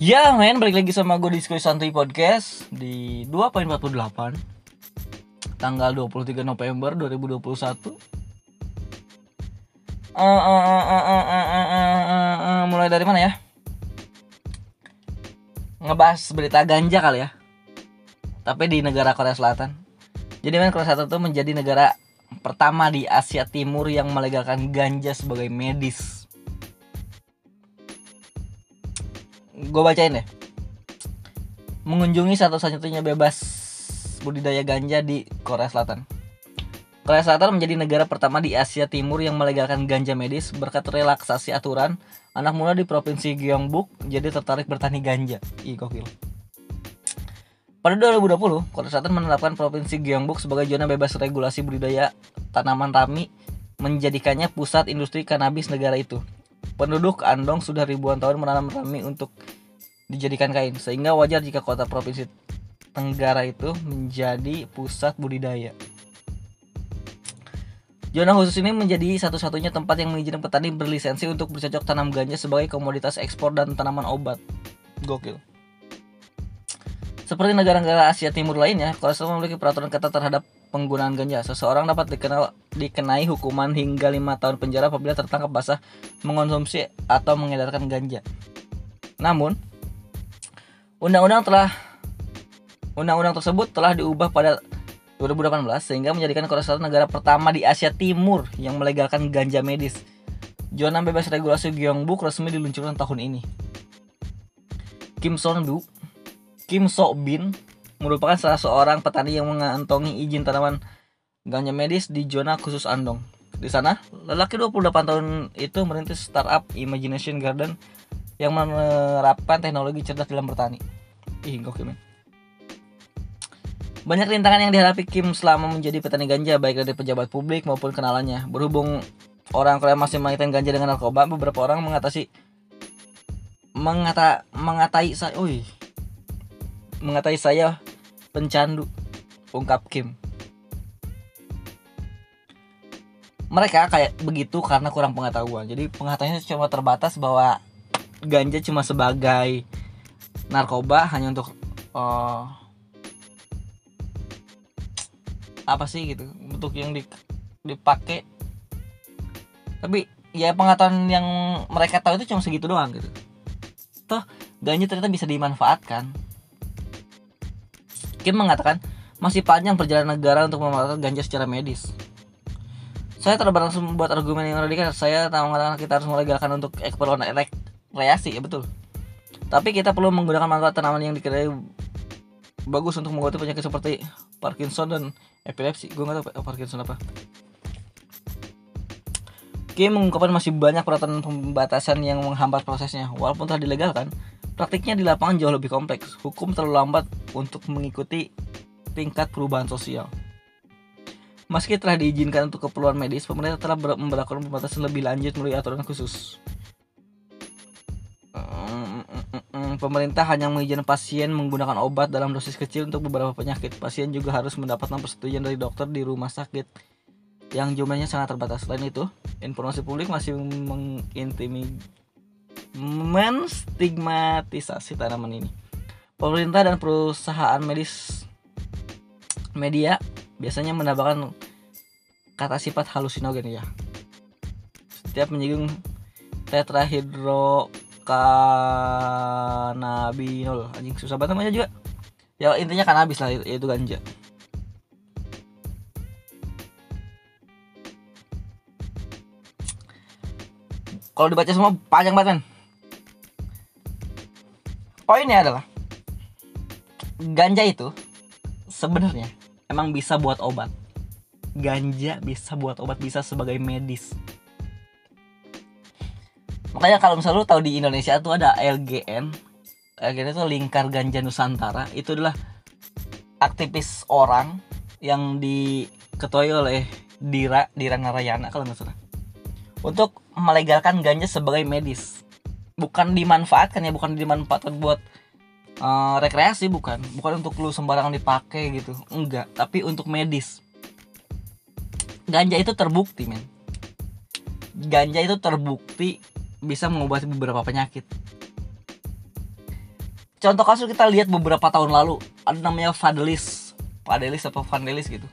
Ya men, balik lagi sama gue di Diskusi Santuy Podcast Di 2.48 Tanggal 23 November 2021 uh, uh, uh, uh, uh, uh, uh, uh, Mulai dari mana ya? Ngebahas berita ganja kali ya Tapi di negara Korea Selatan Jadi men Korea Selatan itu menjadi negara pertama di Asia Timur yang melegalkan ganja sebagai medis gue bacain deh mengunjungi satu-satunya bebas budidaya ganja di Korea Selatan. Korea Selatan menjadi negara pertama di Asia Timur yang melegalkan ganja medis berkat relaksasi aturan. Anak muda di provinsi Gyeongbuk jadi tertarik bertani ganja. Ih, gokil. Pada 2020, Korea Selatan menetapkan provinsi Gyeongbuk sebagai zona bebas regulasi budidaya tanaman rami menjadikannya pusat industri kanabis negara itu. Penduduk Andong sudah ribuan tahun menanam rami untuk dijadikan kain, sehingga wajar jika kota provinsi Tenggara itu menjadi pusat budidaya. Zona khusus ini menjadi satu-satunya tempat yang mengizinkan petani berlisensi untuk bercocok tanam ganja sebagai komoditas ekspor dan tanaman obat. Gokil. Seperti negara-negara Asia Timur lainnya, Korea Selatan memiliki peraturan ketat terhadap penggunaan ganja. Seseorang dapat dikenal dikenai hukuman hingga lima tahun penjara apabila tertangkap basah mengonsumsi atau mengedarkan ganja. Namun, undang-undang telah undang-undang tersebut telah diubah pada 2018 sehingga menjadikan Korea Selatan negara pertama di Asia Timur yang melegalkan ganja medis. Zona bebas regulasi Gyeongbuk resmi diluncurkan tahun ini. Kim Song-du Kim Sok Bin merupakan salah seorang petani yang mengantongi izin tanaman ganja medis di zona khusus Andong. Di sana, lelaki 28 tahun itu merintis startup Imagination Garden yang menerapkan teknologi cerdas dalam bertani. Ih, gokil men. Banyak rintangan yang dihadapi Kim selama menjadi petani ganja baik dari pejabat publik maupun kenalannya. Berhubung orang Korea masih mengaitkan ganja dengan narkoba, beberapa orang mengatasi mengata mengatai saya, mengatai saya pencandu, ungkap Kim. Mereka kayak begitu karena kurang pengetahuan. Jadi pengetahuannya cuma terbatas bahwa ganja cuma sebagai narkoba hanya untuk uh, apa sih gitu untuk yang di, dipakai tapi ya pengetahuan yang mereka tahu itu cuma segitu doang gitu toh ganja ternyata bisa dimanfaatkan Kim mengatakan masih panjang perjalanan negara untuk memanfaatkan ganja secara medis. Saya terbatas membuat argumen yang radikal. Saya tak mengatakan kita harus melegalkan untuk ekspor rekreasi, ya betul. Tapi kita perlu menggunakan manfaat tanaman yang dikira bagus untuk mengobati penyakit seperti Parkinson dan epilepsi. Gue nggak tahu Parkinson apa. Kim mengungkapkan masih banyak peraturan pembatasan yang menghambat prosesnya. Walaupun telah dilegalkan, Praktiknya di lapangan jauh lebih kompleks. Hukum terlalu lambat untuk mengikuti tingkat perubahan sosial. Meski telah diizinkan untuk keperluan medis, pemerintah telah memperlakukan pembatasan lebih lanjut melalui aturan khusus. Pemerintah hanya mengizinkan pasien menggunakan obat dalam dosis kecil untuk beberapa penyakit. Pasien juga harus mendapatkan persetujuan dari dokter di rumah sakit yang jumlahnya sangat terbatas. Selain itu, informasi publik masih mengintimidasi menstigmatisasi tanaman ini. Pemerintah dan perusahaan medis media biasanya menambahkan kata sifat halusinogen ya. Setiap menyinggung tetrahidrokanabinol anjing susah banget namanya juga. Ya intinya kanabis lah yaitu ganja. Kalau dibaca semua panjang banget kan poinnya adalah ganja itu sebenarnya emang bisa buat obat. Ganja bisa buat obat, bisa sebagai medis. Makanya kalau misalnya lu tahu di Indonesia tuh ada LGN, LGN itu Lingkar Ganja Nusantara, itu adalah aktivis orang yang diketuai oleh Dira Dira Narayana kalau nggak salah untuk melegalkan ganja sebagai medis bukan dimanfaatkan ya bukan dimanfaatkan buat uh, rekreasi bukan. Bukan untuk lu sembarangan dipakai gitu. Enggak tapi untuk medis. Ganja itu terbukti men. Ganja itu terbukti bisa mengobati beberapa penyakit. Contoh kasus kita lihat beberapa tahun lalu ada namanya Fadelis Fadelis apa Vandelis gitu.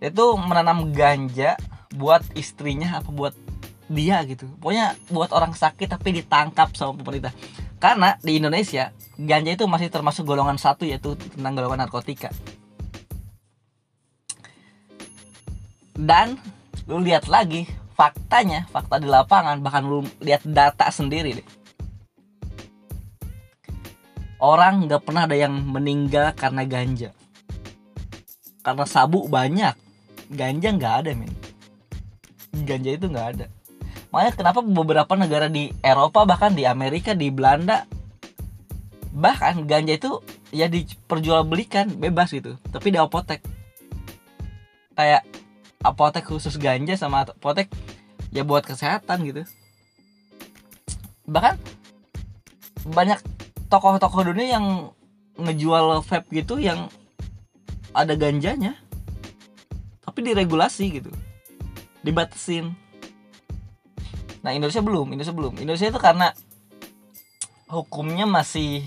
Itu menanam ganja buat istrinya apa buat dia gitu. Pokoknya buat orang sakit tapi ditangkap sama pemerintah. Karena di Indonesia ganja itu masih termasuk golongan satu yaitu tentang golongan narkotika. Dan lu lihat lagi faktanya fakta di lapangan bahkan lu lihat data sendiri deh. Orang nggak pernah ada yang meninggal karena ganja. Karena sabu banyak. Ganja nggak ada men. Ganja itu nggak ada makanya kenapa beberapa negara di Eropa bahkan di Amerika di Belanda bahkan ganja itu ya diperjualbelikan bebas gitu. Tapi di apotek. Kayak apotek khusus ganja sama apotek ya buat kesehatan gitu. Bahkan banyak tokoh-tokoh dunia yang ngejual vape gitu yang ada ganjanya. Tapi diregulasi gitu. Dibatasin nah Indonesia belum Indonesia belum. Indonesia itu karena hukumnya masih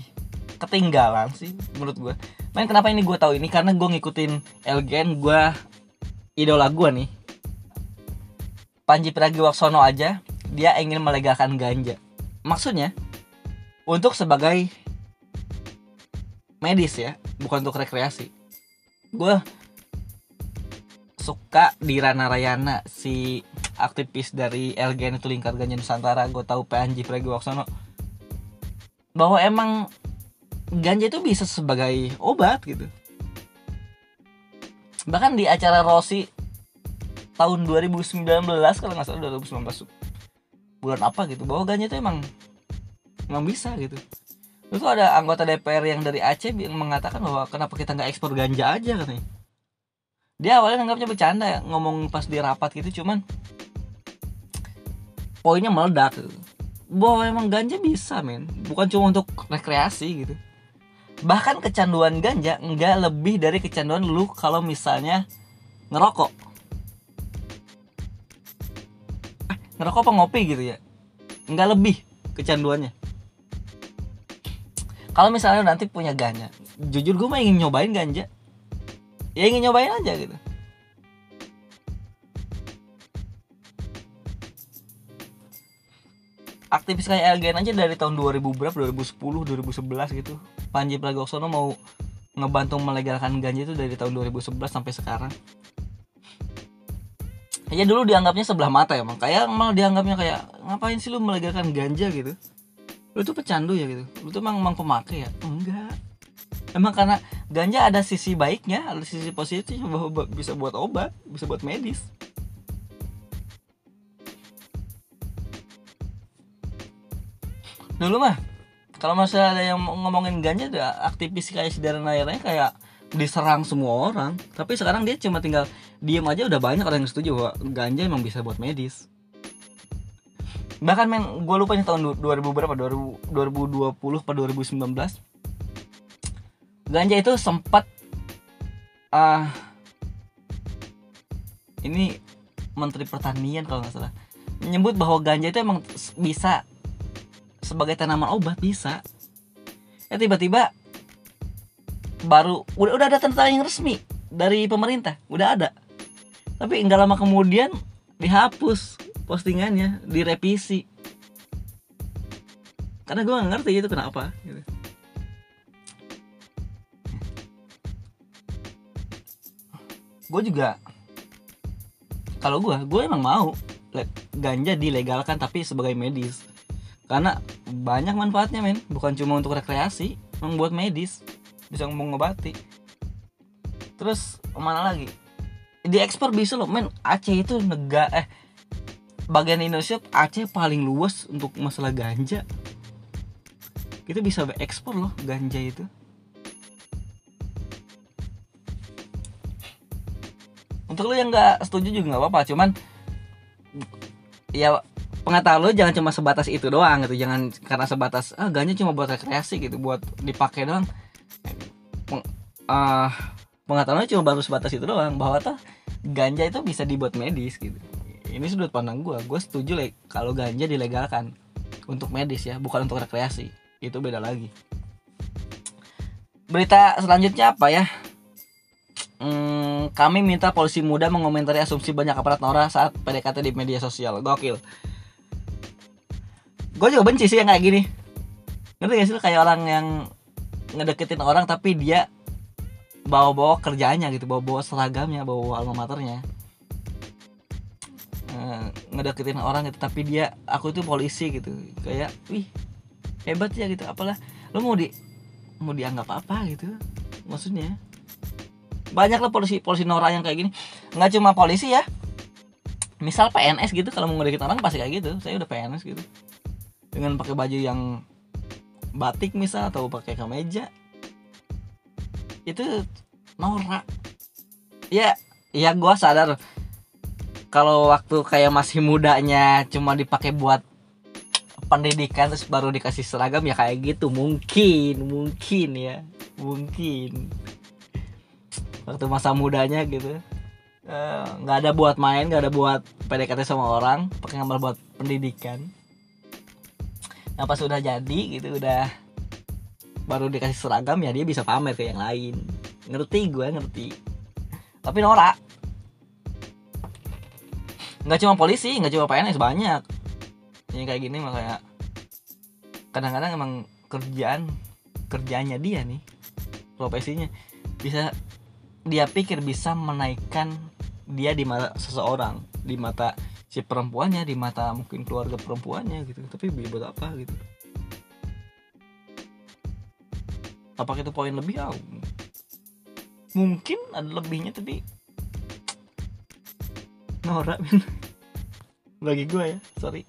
ketinggalan sih menurut gue main kenapa ini gue tahu ini? Karena gue ngikutin LGN gue idola gue nih. Panji Pragiwaksono aja dia ingin melegalkan ganja. Maksudnya untuk sebagai medis ya bukan untuk rekreasi. Gue suka di Rana Rayana si aktivis dari LGN itu Lingkar Ganja Nusantara. Gue tahu Panji Pragiwaksono. Bahwa emang ganja itu bisa sebagai obat gitu. Bahkan di acara Rossi tahun 2019 kalau nggak salah 2019 bulan apa gitu bahwa ganja itu emang emang bisa gitu. Terus ada anggota DPR yang dari Aceh yang mengatakan bahwa kenapa kita nggak ekspor ganja aja katanya. Dia awalnya nganggapnya bercanda ya, ngomong pas di rapat gitu cuman poinnya meledak gitu. Bahwa emang ganja bisa men, bukan cuma untuk rekreasi gitu. Bahkan kecanduan ganja nggak lebih dari kecanduan lu kalau misalnya ngerokok. Eh, ngerokok apa ngopi gitu ya? Nggak lebih kecanduannya kalau misalnya nanti punya ganja jujur gue mah ingin nyobain ganja ya ingin nyobain aja gitu. Aktivis kayak LGN aja dari tahun 2000 berapa? 2010 2011 gitu. Panji Pragiwaksono mau ngebantu melegalkan ganja itu dari tahun 2011 sampai sekarang. Ya dulu dianggapnya sebelah mata ya kayak malah dianggapnya kayak ngapain sih lu melegalkan ganja? gitu. Lu tuh pecandu ya gitu. Lu tuh emang, emang pemakai ya? Enggak. Emang karena ganja ada sisi baiknya ada sisi positifnya bahwa bisa buat obat bisa buat medis. Dulu mah kalau masalah ada yang ngomongin ganja ada aktivis kayak si Darren akhirnya kayak diserang semua orang. Tapi sekarang dia cuma tinggal diem aja udah banyak orang yang setuju bahwa ganja emang bisa buat medis. Bahkan men gue lupa nih tahun 2000 berapa 2000, 2020 atau 2019 ganja itu sempat uh, ini menteri pertanian kalau nggak salah menyebut bahwa ganja itu emang bisa sebagai tanaman obat bisa. Ya tiba-tiba baru udah udah ada tanda yang resmi dari pemerintah udah ada. Tapi nggak lama kemudian dihapus postingannya direvisi. Karena gue gak ngerti itu kenapa gitu. Gue juga kalau gue gue emang mau ganja dilegalkan tapi sebagai medis. Karena banyak manfaatnya men. Bukan cuma untuk rekreasi membuat medis. Bisa mengobati. Terus mana lagi? Diekspor bisa loh men. Aceh itu negara eh bagian Indonesia Aceh paling luas untuk masalah ganja. Kita bisa ekspor loh ganja itu untuk lo yang nggak setuju juga nggak apa-apa. Cuman ya pengetahuan lo jangan cuma sebatas itu doang gitu. Jangan karena sebatas ah ganja cuma buat rekreasi gitu. Buat dipakai doang. Peng, uh, pengetahuan lo cuma baru sebatas itu doang. Bahwa tuh ganja itu bisa dibuat medis gitu. Ini sudut pandang gue gue setuju like kalau ganja dilegalkan untuk medis ya bukan untuk rekreasi. Itu beda lagi. Berita selanjutnya apa ya hmm, kami minta polisi muda mengomentari asumsi banyak aparat Nora saat PDKT di media sosial. Gokil. Gue juga benci sih yang kayak gini. Ngerti gak sih kayak orang yang ngedeketin orang tapi dia bawa-bawa kerjaannya gitu bawa-bawa seragamnya bawa-bawa alma maternya. Eh, ngedeketin orang gitu tapi dia aku itu polisi gitu. Kayak wih hebat ya gitu. Apalah. Lu mau di mau dianggap apa gitu? Maksudnya banyak lah polisi polisi Nora yang kayak gini. Nggak cuma polisi ya. Misal PNS gitu kalau mau ngedeketin orang pasti kayak gitu. Saya udah PNS gitu. Dengan pakai baju yang batik misal atau pakai kemeja. Itu norak ya ya gua sadar. Kalau waktu kayak masih mudanya cuma dipakai buat pendidikan terus baru dikasih seragam ya kayak gitu. Mungkin mungkin ya. Mungkin waktu masa mudanya gitu. Eh, nggak ada buat main nggak ada buat PDKT sama orang pakai ngambil buat pendidikan. Nah pas udah jadi gitu udah baru dikasih seragam ya dia bisa pamer ke yang lain. Ngerti gue ngerti. Tapi norak. Nggak cuma polisi nggak cuma PNS banyak. Yang kayak gini makanya kadang-kadang emang kerjaan kerjaannya dia nih profesinya. Bisa dia pikir bisa menaikkan dia di mata seseorang di mata si perempuannya di mata mungkin keluarga perempuannya gitu. Tapi buat apa gitu? Apakah itu poin lebih? Ah, mungkin ada lebihnya tapi norak men bagi gue ya sorry.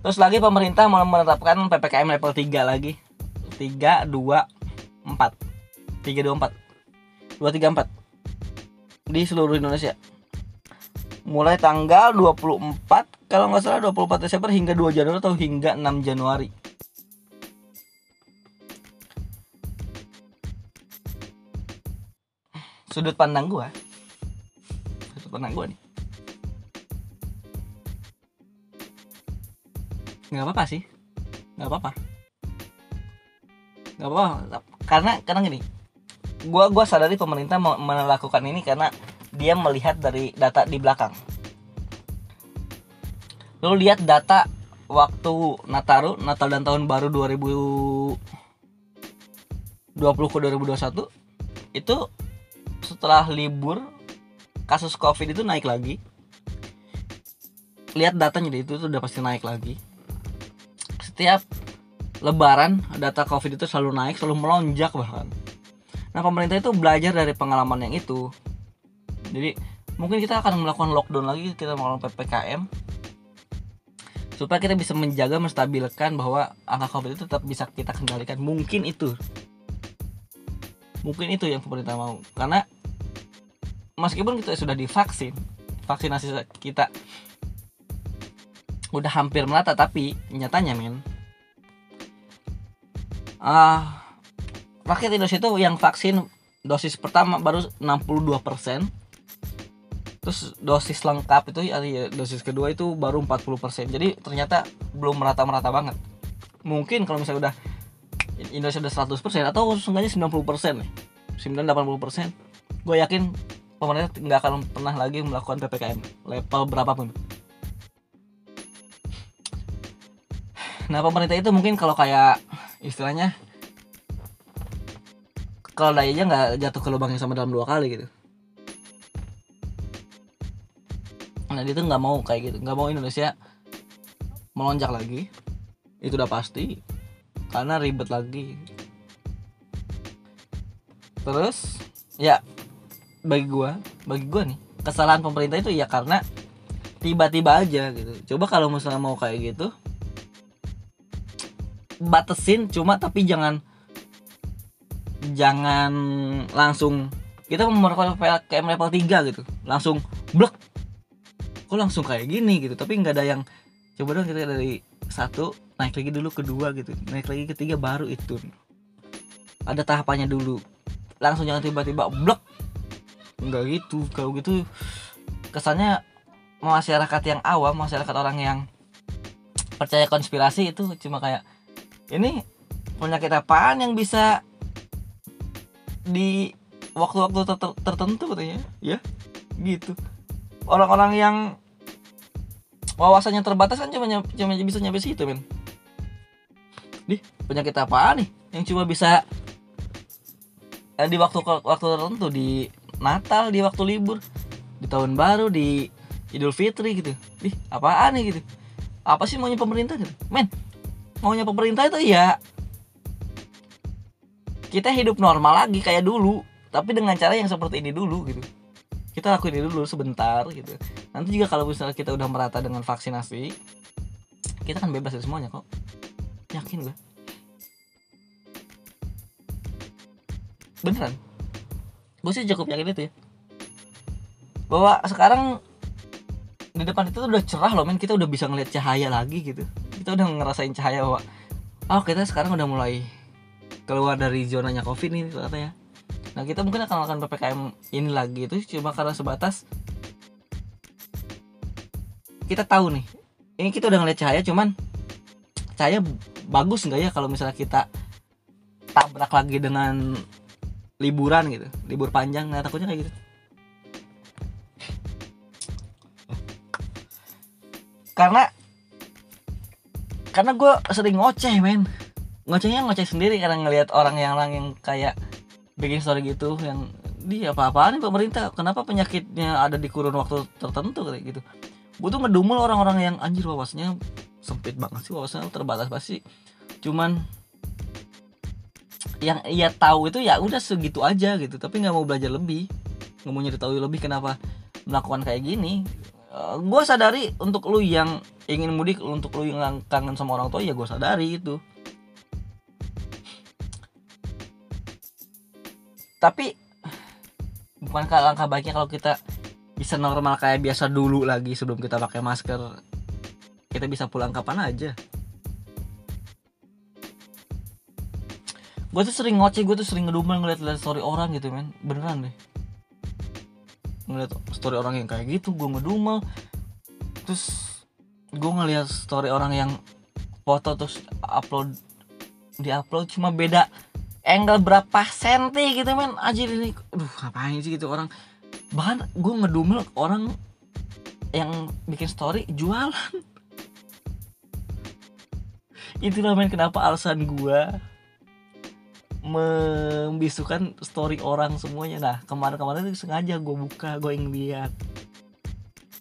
Terus lagi pemerintah mau menetapkan ppkm level 3 lagi 3 2 4 3 2 4 2 3 4 di seluruh Indonesia. Mulai tanggal 24 kalau nggak salah 24 Desember hingga 2 Januari atau hingga 6 Januari. Sudut pandang gua. Sudut pandang gua nih. Nggak apa-apa sih. Nggak apa-apa. Nggak apa-apa. Karena karena gini gua gua sadari pemerintah melakukan ini karena dia melihat dari data di belakang. Lu lihat data waktu Nataru Natal dan tahun baru 2020 ke 2021 itu setelah libur kasus covid itu naik lagi. Lihat datanya itu tuh udah pasti naik lagi. Setiap lebaran data covid itu selalu naik selalu melonjak bahkan nah pemerintah itu belajar dari pengalaman yang itu. Jadi mungkin kita akan melakukan lockdown lagi kita melakukan ppkm supaya kita bisa menjaga menstabilkan bahwa angka covid itu tetap bisa kita kendalikan. Mungkin itu. Mungkin itu yang pemerintah mau. Karena meskipun kita sudah divaksin vaksinasi kita udah hampir merata tapi nyatanya men ah rakyat Indonesia itu yang vaksin dosis pertama baru 62% terus dosis lengkap itu ya dosis kedua itu baru 40% jadi ternyata belum merata-merata banget. Mungkin kalau misalnya udah Indonesia udah 100% atau seenggaknya 90% nih. 9-80% gue yakin pemerintah nggak akan pernah lagi melakukan ppkm level berapapun. Nah pemerintah itu mungkin kalau kayak istilahnya kalau dayanya nggak jatuh ke lubang yang sama dalam dua kali gitu. Nah dia tuh nggak mau kayak gitu. Nggak mau Indonesia melonjak lagi. Itu udah pasti. Karena ribet lagi. Terus ya bagi gua bagi gua nih kesalahan pemerintah itu ya karena tiba-tiba aja gitu. Coba kalau misalnya mau kayak gitu batasin cuma tapi jangan jangan langsung kita memperkuat PKM level 3 gitu. Langsung blok kok langsung kayak gini gitu? Tapi nggak ada yang coba dong kita dari satu naik lagi dulu kedua gitu. Naik lagi ketiga baru itu. Ada tahapannya dulu. Langsung jangan tiba-tiba blok nggak gitu. Kalau gitu kesannya masyarakat yang awam masyarakat orang yang percaya konspirasi itu cuma kayak ini penyakit apaan yang bisa di waktu-waktu ter- tertentu katanya. Ya gitu. Orang-orang yang wawasannya terbatas kan cuma cuma bisa nyampe situ men. Di penyakit apaan nih yang cuma bisa eh, di waktu waktu tertentu? Di Natal di waktu libur di tahun baru di Idul Fitri gitu. Di apaan nih gitu? Apa sih maunya pemerintah gitu? Men maunya pemerintah itu ya kita hidup normal lagi kayak dulu tapi dengan cara yang seperti ini dulu gitu. Kita lakuin ini dulu sebentar gitu. Nanti juga kalau misalnya kita udah merata dengan vaksinasi kita kan bebas dari semuanya kok. Yakin gue beneran. Gue sih cukup yakin itu ya. Bahwa sekarang di depan itu udah cerah loh men. Kita udah bisa ngeliat cahaya lagi gitu. Kita udah ngerasain cahaya bahwa oh kita sekarang udah mulai keluar dari zonanya covid nih katanya. Nah kita mungkin akan melakukan ppkm ini lagi itu cuma karena sebatas kita tahu nih. Ini kita udah ngeliat cahaya cuman cahaya bagus nggak ya kalau misalnya kita tabrak lagi dengan liburan gitu libur panjang? Nah takutnya kayak gitu. Karena karena gue sering ngoceh men ngocehnya ngoceh sendiri karena ngelihat orang yang orang yang kayak bikin story gitu yang dia apa-apaan pemerintah? Kenapa penyakitnya ada di kurun waktu tertentu? kayak gitu. Gue tuh ngedumel orang-orang yang anjir wawasannya sempit banget sih wawasannya terbatas pasti cuman yang ia tahu itu ya udah segitu aja gitu tapi nggak mau belajar lebih. Nggak mau nyari tahu lebih kenapa melakukan kayak gini. Gue sadari untuk lu yang ingin mudik untuk lu yang kangen sama orang tua ya gue sadari itu tapi bukankah langkah baiknya kalau kita bisa normal kayak biasa dulu lagi sebelum kita pakai masker? Kita bisa pulang kapan aja? Gue tuh sering ngoceh gue tuh sering ngedumel ngeliat-liat story orang gitu men. Beneran deh. Ngeliat story orang yang kayak gitu gue ngedumel. Terus gue ngeliat story orang yang foto terus upload di upload cuma beda angle berapa senti gitu men. Aja ini aduh ngapain sih gitu orang? Bahkan gue ngedumel orang yang bikin story jualan. Itulah men kenapa alasan gue membisukan story orang semuanya. Nah kemarin-kemarin itu sengaja gue buka gue ingin lihat.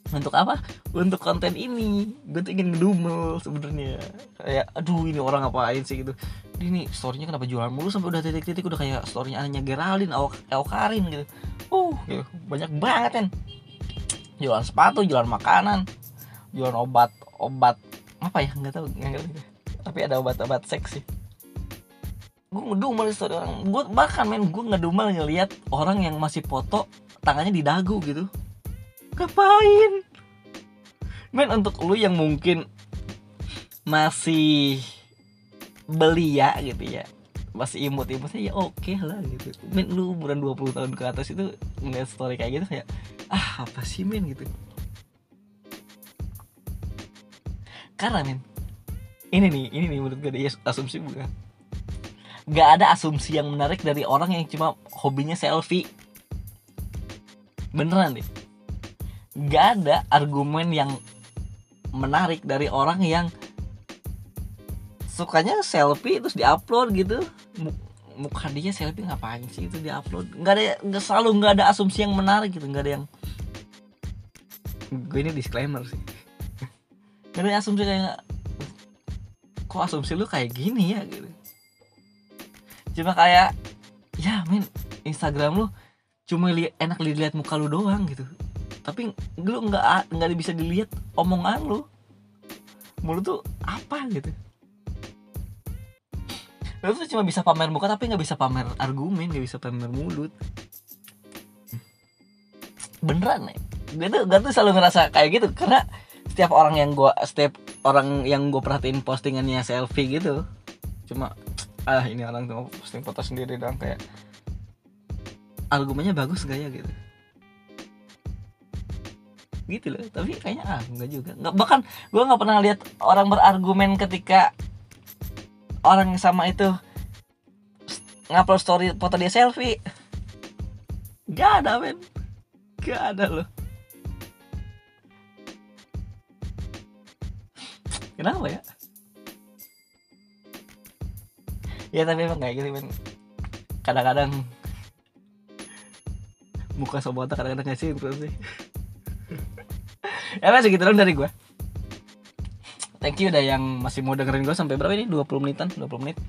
Untuk apa? Untuk konten ini. Gue tuh ingin ngedumel sebenarnya. Kayak aduh ini orang ngapain sih? gitu ini storynya kenapa jualan mulu? Sampai udah titik-titik udah kayak storynya anaknya Geraldine El Karin gitu. Uh gitu. banyak banget kan jualan sepatu jualan makanan jualan obat obat apa ya? Nggak tahu nggak ngerti tapi ada obat-obat seks sih. Gue ngedumel story orang. Gue bahkan men gue ngedumel ngeliat orang yang masih foto tangannya di dagu gitu. Ngapain? Men untuk lu yang mungkin masih belia gitu ya. Masih imut-imutnya ya. Oke okay lah gitu. Men lu umuran 20 tahun ke atas itu ngeliat story kayak gitu kayak ah apa sih men gitu. Karena men ini nih ini nih menurut gue ada asumsi bukan gak ada asumsi yang menarik dari orang yang cuma hobinya selfie. Beneran deh. Gak ada argumen yang menarik dari orang yang sukanya selfie terus diupload gitu. Muka dia selfie ngapain sih itu diupload? Nggak ada nggak selalu nggak ada asumsi yang menarik gitu nggak ada yang gue ini disclaimer sih. Nggak ada asumsi kayak kok asumsi lu kayak gini ya? gitu. Cuma kayak ya men Instagram lu cuma li enak dilihat muka lu doang gitu. Tapi lu nggak nggak bisa dilihat omongan lu. Mulut tuh apa gitu lu tuh cuma bisa pamer muka tapi nggak bisa pamer argumen nggak bisa pamer mulut. Beneran nih gue tuh gue tuh selalu ngerasa kayak gitu karena setiap orang yang gue setiap orang yang gue perhatiin postingannya selfie gitu cuma ah ini orang tuh posting foto sendiri dong kayak argumennya bagus gak ya? gitu. Gitu loh tapi kayaknya ah enggak juga. Nggak bahkan gue nggak pernah lihat orang berargumen ketika orang yang sama itu ngupload story foto dia selfie. Gak ada men. Gak ada loh. Kenapa ya? Ya tapi emang kayak gitu men. Kadang-kadang muka sobat kadang-kadang ngasih sih. Ya masih gitu dong dari gue thank you udah yang masih mau dengerin gue sampai berapa ini? 20 menitan 20 menit.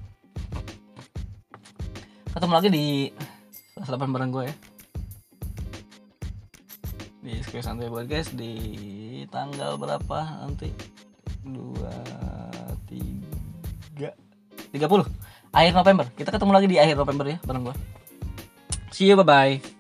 Ketemu lagi di kelas 8 bareng gue ya. Di Square Santai buat guys di tanggal berapa nanti? 2 3 30 akhir November. Kita ketemu lagi di akhir November ya bareng gue see you bye bye